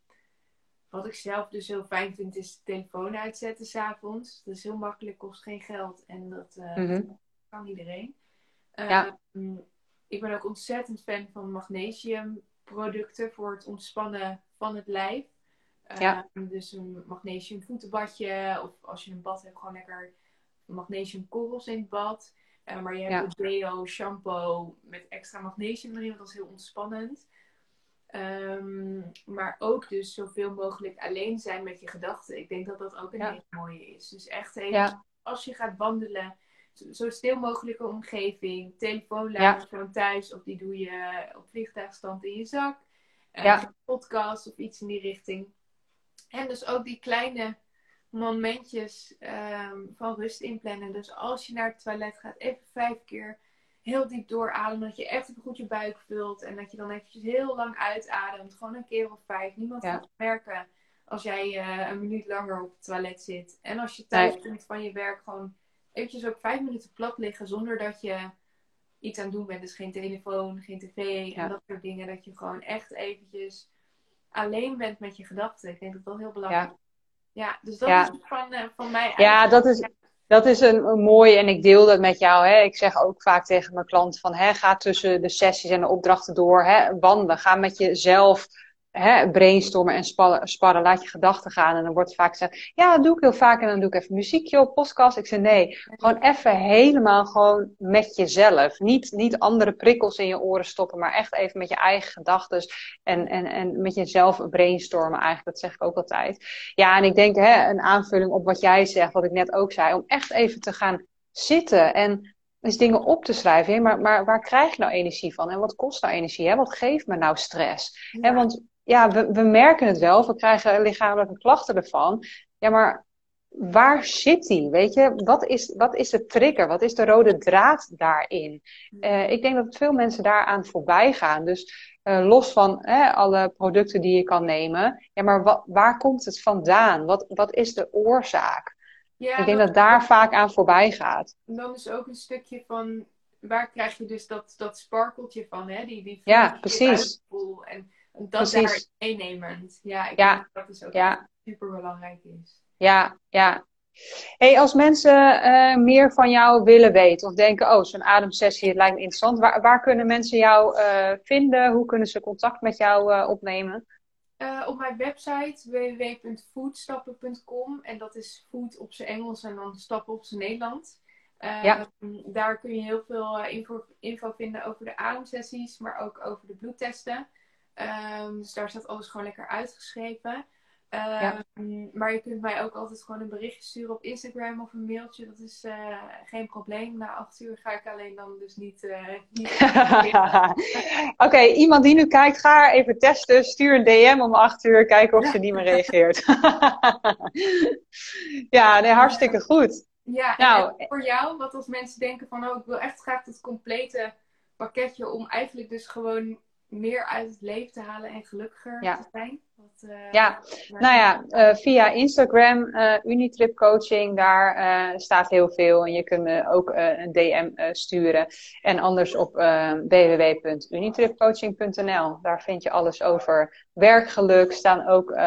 Wat ik zelf dus heel fijn vind, is de telefoon uitzetten s'avonds. Dat is heel makkelijk, kost geen geld en dat eh, Mhm. kan iedereen. Ja. Ik ben ook ontzettend fan van magnesiumproducten voor het ontspannen van het lijf. Ja. Ehm, dus een magnesium voetenbadje of als je een bad hebt, gewoon lekker magnesiumkorrels in het bad. Eh, maar je hebt Ja. ook deo, shampoo met extra magnesium erin, want dat is heel ontspannend. Ehm, maar ook dus zoveel mogelijk alleen zijn met je gedachten. Ik denk dat dat ook een Ja. hele mooie is. Dus echt even, als je gaat wandelen, zo, stil mogelijke omgeving. Telefoon laat Ja. gewoon thuis of die doe je op vliegtuigstand in je zak. Eh, Ja. podcast of iets in die richting. En dus ook die kleine momentjes ehm, van rust inplannen. Dus als je naar het toilet gaat, even vijf keer heel diep doorademen. Dat je echt even goed je buik vult. En dat je dan eventjes heel lang uitademt. Gewoon een keer of vijf. Niemand Ja. gaat merken als jij eh, een minuut langer op het toilet zit. En als je thuis komt van je werk, gewoon eventjes ook vijf minuten plat liggen. Zonder dat je iets aan het doen bent. Dus geen telefoon, geen tv Ja. en dat soort dingen. Dat je gewoon echt eventjes alleen bent met je gedachten. Ik denk dat dat heel belangrijk is. Ja, dus dat Ja. is van, eh, van mij Ja, dat is, dat is een, een mooie en ik deel dat met jou. Hè. Ik zeg ook vaak tegen mijn klant van hè, ga tussen de sessies en de opdrachten door. Hè, wandelen, ga met jezelf hè, brainstormen en sparren, sparren. Laat je gedachten gaan. En dan wordt vaak gezegd, ja, dat doe ik heel vaak. En dan doe ik even muziekje op, podcast. Ik zeg nee, gewoon even helemaal gewoon met jezelf. Niet, niet andere prikkels in je oren stoppen, maar echt even met je eigen gedachten. En, en, en met jezelf brainstormen eigenlijk. Dat zeg ik ook altijd. Ja, en ik denk hè, een aanvulling op wat jij zegt, wat ik net ook zei, om echt even te gaan zitten en eens dingen op te schrijven. Maar, maar waar krijg je nou energie van? En wat kost nou energie? Hè? Wat geeft me nou stress? Ja. Hè, want ja, we, we merken het wel, we krijgen lichamelijke klachten ervan. Ja, maar waar zit die? Weet je, wat is, wat is de trigger? Wat is de rode draad daarin? Eh, ik denk dat veel mensen daaraan voorbij gaan. Dus eh, los van hè, alle producten die je kan nemen, ja, maar wa- waar komt het vandaan? Wat, wat is de oorzaak? Ja, ik denk dat daar vaak aan voorbij gaat. dan is ook een stukje van waar krijg je dus dat, dat sparkeltje van, hè? Die, die Ja, precies. En dat Precies. daar meenemend. Ja, ik Ja. denk dat dat is ook Ja. super belangrijk is. Ja, ja. Hey, als mensen eh, meer van jou willen weten of denken, oh, zo'n ademsessie, het lijkt me interessant. Waar, waar kunnen mensen jou eh, vinden? Hoe kunnen ze contact met jou eh, opnemen? Op mijn website www.foodstappen.com en dat is food op zijn Engels en dan stappen op zijn Nederlands. Eh, Ja. Daar kun je heel veel info, info vinden over de ademsessies, maar ook over de bloedtesten. Ehm, dus daar staat alles gewoon lekker uitgeschreven. Ehm, Maar je kunt mij ook altijd gewoon een berichtje sturen op Instagram of een mailtje. Dat is eh, geen probleem. Na acht uur ga ik alleen dan dus niet. eh, niet Oké, iemand die nu kijkt, ga haar even testen. Stuur een DM om acht uur, kijken of ze niet meer reageert. ja, nee, hartstikke goed. Ja, Nou, en voor jou, wat als mensen denken van, oh, ik wil echt graag het complete pakketje om eigenlijk dus gewoon meer uit het leven te halen en gelukkiger Ja. te zijn. Wat, eh, Ja, Nou ja, eh, via Instagram, eh, Unitrip Coaching, daar staat heel veel. En je kunt me ook een DM sturen. En anders op www.unitripcoaching.nl. Daar vind je alles over werkgeluk. Staan ook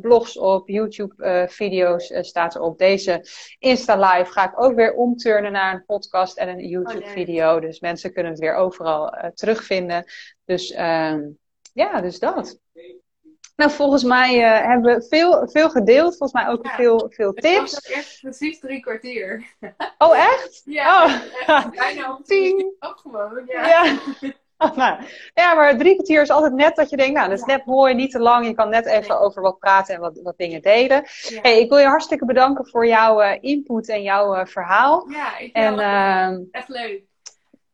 blogs op, YouTube-video's staat erop. Deze Insta Live ga ik ook weer omturnen naar een podcast en een YouTube-video. Dus mensen kunnen het weer overal terugvinden. Dus ehm, ja, dus dat. Nou, volgens mij eh, hebben we veel, veel gedeeld. Volgens mij ook Ja. veel, veel Het was tips. ook echt precies drie kwartier. Oh, echt? Ja, Oh. echt bijna Tien. Ook gewoon, ja. Ja. Oh, nou. ja, maar drie kwartier is altijd net dat je denkt, nou, dat is net mooi, niet te lang. Je kan net even over wat praten en wat, wat dingen delen. Ja, Hey, ik wil je hartstikke bedanken voor jouw eh, input en jouw eh, verhaal. ja ik En ehm, echt leuk.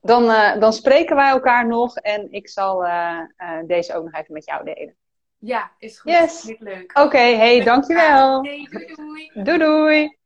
dan, dan spreken wij elkaar nog en ik zal deze ook nog even met jou delen. Ja, is goed. Yes. Leuk. Oké, hey, dankjewel. Hey, doei doei. Doei doei.